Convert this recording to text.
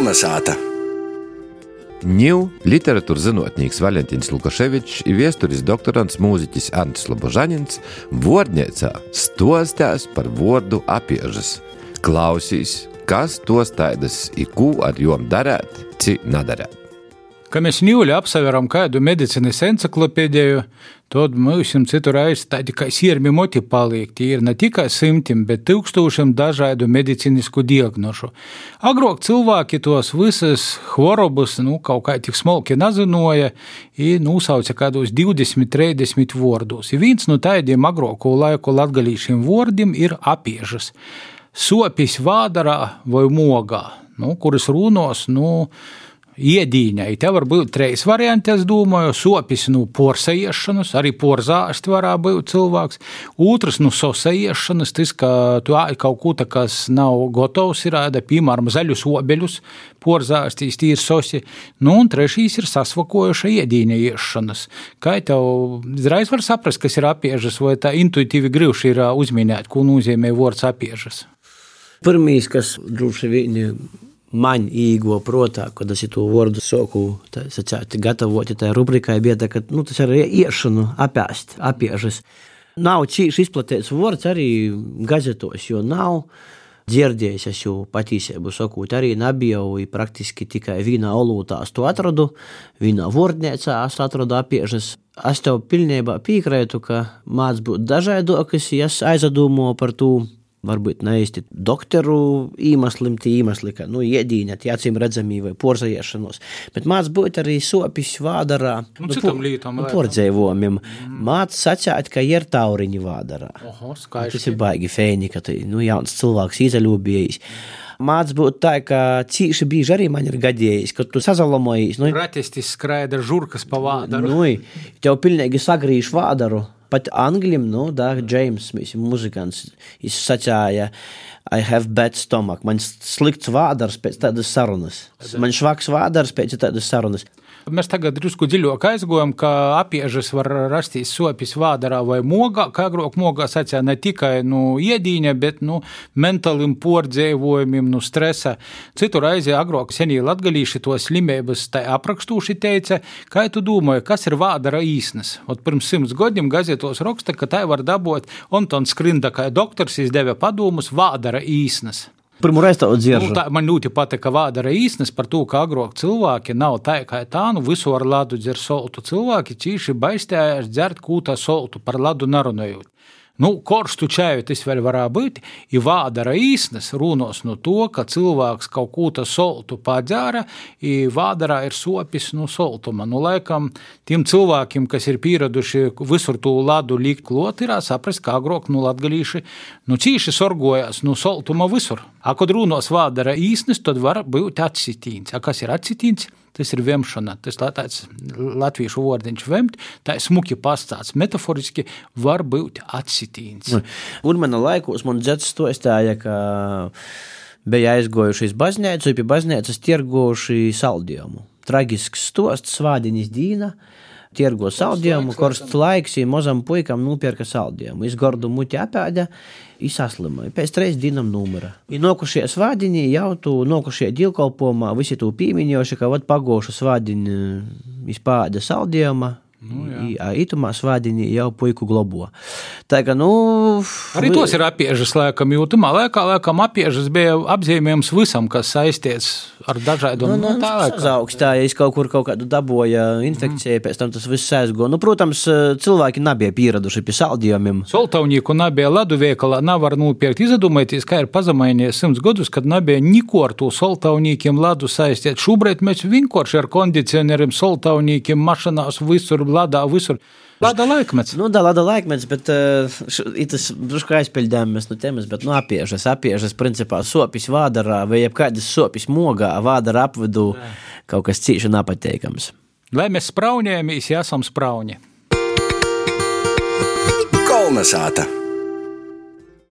Kolnesāta! Ņū literatūras zinātnīgs Valentīns Lukaševičs un vēstures doktorants mūziķis Ants Lobožanins vārdniecā stostās par vārdu apiežas. Klausīs, kas tos taidas, i ko ar jom darēt, ci nadarēt. Kad mēs ņūļi apsveram kādu medicīnas encyklopēdiju, tad mums citur aiz tādi kā sirmi moti paliek. Tie ir ne tikai simtiem, bet tūkstošiem dažādu medicīnisku diagnožu. Agrāk cilvēki tos visas chorobas, nu, kaut kā tik smalki nezināja, un nosauca kādos 20, 30 vārdus. Viens no tādiem agrāko laiku latgalīšiem vārdiem ir apiežas. Sopis vādarā vai mogā, nu, kuras runos, nu, iedīņai. Te var būt trīs varianti, es domāju, sopis no nu, porsajiešanas, arī porzāsti varētu būt cilvēks. Otrs no nu, sosajiešanas, tas, ka tu kaut ko tā, kas nav gatavs, ir ēda, piemēram, zaļus obeļus, porzāstīs tīri sosi. Nu, un trešīs ir sasvakojuša iedīņa iešanas. Kā tev uzreiz var saprast, kas ir apiežas, vai tā intuitīvi grūši ir uzminēt, ko nozīmē vārds apiežas? Pirmīs, kas droši vien man īgo protā, kad es to vārdu soku sacēt, gatavot tai rubrikai, bija tā, ka nu, tas ir iešanu apēst, apiežas. Nav cīši izplatīts vārds arī gazetos, jo nav dzirdējis, es jau patiesību sakot, arī nebiju praktiski tikai vienā olūtā to atradu, vienā vārdniecā es atradu apiežas. Es tev pilnībā piekrītu, ka māc būt dažādokas, ja es aizdomāju par to varbūt neīsti doktoru iemeslim, tie iemesli, ka nu, acīm redzami vai porzajiešanos, bet māc būt arī sopis vādarā. Nu, nu, citam lītam. Nu, pordzēvojumiem. Mm. Māc sacēt, ka ir tauriņi vādarā. Oho, skaisti. Tas ir baigi fēni, ka tai, nu, jauns cilvēks izaļūbījis. Māc būt tā, ka cīši bieži arī man ir gadījis, ka tu sazalamojies. Nu, Ratistis skraida žurkas pa vādaru. Nu, tev pilnīgi sagrīž vādaru. Pat angļiem, nu, da, James, muzikants, viņš sacīja, I have bad stomach. Man slikts vādars pēc tādas sarunas. Man švaks vādars pēc tādas sarunas. Mēs tagad drusku dziļāk aizgājām, ka apiežas var rasties sopis vādarā vai mogā, kā agrāk mogā sacīja ne tikai nu, iedīņa, bet nu, mentālim pordzēvojumiem, nu, stresa. Citur aizjā agrāk senie latgalīši to slimības aprakstūši teica, kā tu domāji, kas ir vādara īsnes? Ot pirms simts gadiem gazetos raksta, ka tai var dabūt Antons Skrinda, kā doktors izdeva padomus vādara īsnes. Pirmo reizi tādu dzirdu. Nu, tā, man ļoti patīk, ka vādara īsnes par to, ka agrāk cilvēki nav tā kā tā, nu visu ar ladu dzer soltu. Cilvēki cīši baistējās dzert kūtā soltu par ladu narunājot. Nu, korstu čēju tas vēl varētu būt. Ja vādara īsnes runos no to, ka cilvēks kaut ko tā soltu padzēra, ja vādarā ir sopis no soltuma. Nu, laikam, tiem cilvēkiem, kas ir pieraduši visur to ladu likt klot, ir saprast, kā agrāk nu latgalīši, nu, cīši sorgojās no soltuma visur. A, kad runos vādara īsnes, tad var būt atsitīns. A, kas ir atsitīns? Tas ir vemšana, tas tāds latviešu vārdiņš vemt, tā smuki pastāsts, metaforiski var būt atsitīns. Un manā laikos man dzets to stāja, ka bija aizgojuši uz baznīcu, pie baznīcas tirgojuši saldējumu. Traģisks stosts, svādiņas dīna tirgo saldējumu, korsts laiks, ja mazam puikam nopirka saldējumu. Izgordu muti apēda, izsaslimoja. Pēc trīs dienām numura. Ir nokušie svādiņi, jau tu nokušie dievkalpojumā, visi tu pīmiņoši, ka vat pagošu svādiņu izpāda saldējuma. Nu, jā, itumā svādiņi jau puiku globo. Tā kā, nu. Arī tos ir apiežas lēkam, jūtamā lēkā, lēkam apiežas bija apzīmējums visam, kas saistīts ar dažādiem nu, nu, augstā, ja es kaut kur kaut kādu dabūju infekciju, mm. pēc tam tas viss aizgo. Nu, protams, cilvēki nebija pieraduši pie saldījumiem. Soltaunīku nebija ledu veikalā, nevar nopirkt. Izdomājieties, kā ir pazemainies simts gadus, kad nebija neko ar to soltaunīkiem ledu saistīt. Šobrīd mēs vienkārši ar kondicionieriem, soltaunīkiem, mašinās visur Ladā visur. Lada laikmets. Nu, da, lada laikmets, bet uh, tas drusku aizpildījāmies no tēmas, bet nu, apiežas, apiežas, principā sopis vādarā vai jebkādas sopis mogā, vādara apvidu Jā. kaut kas cīši nepateikams. Lai mēs spraunējamies, ja esam sprauni. Kolnesāta!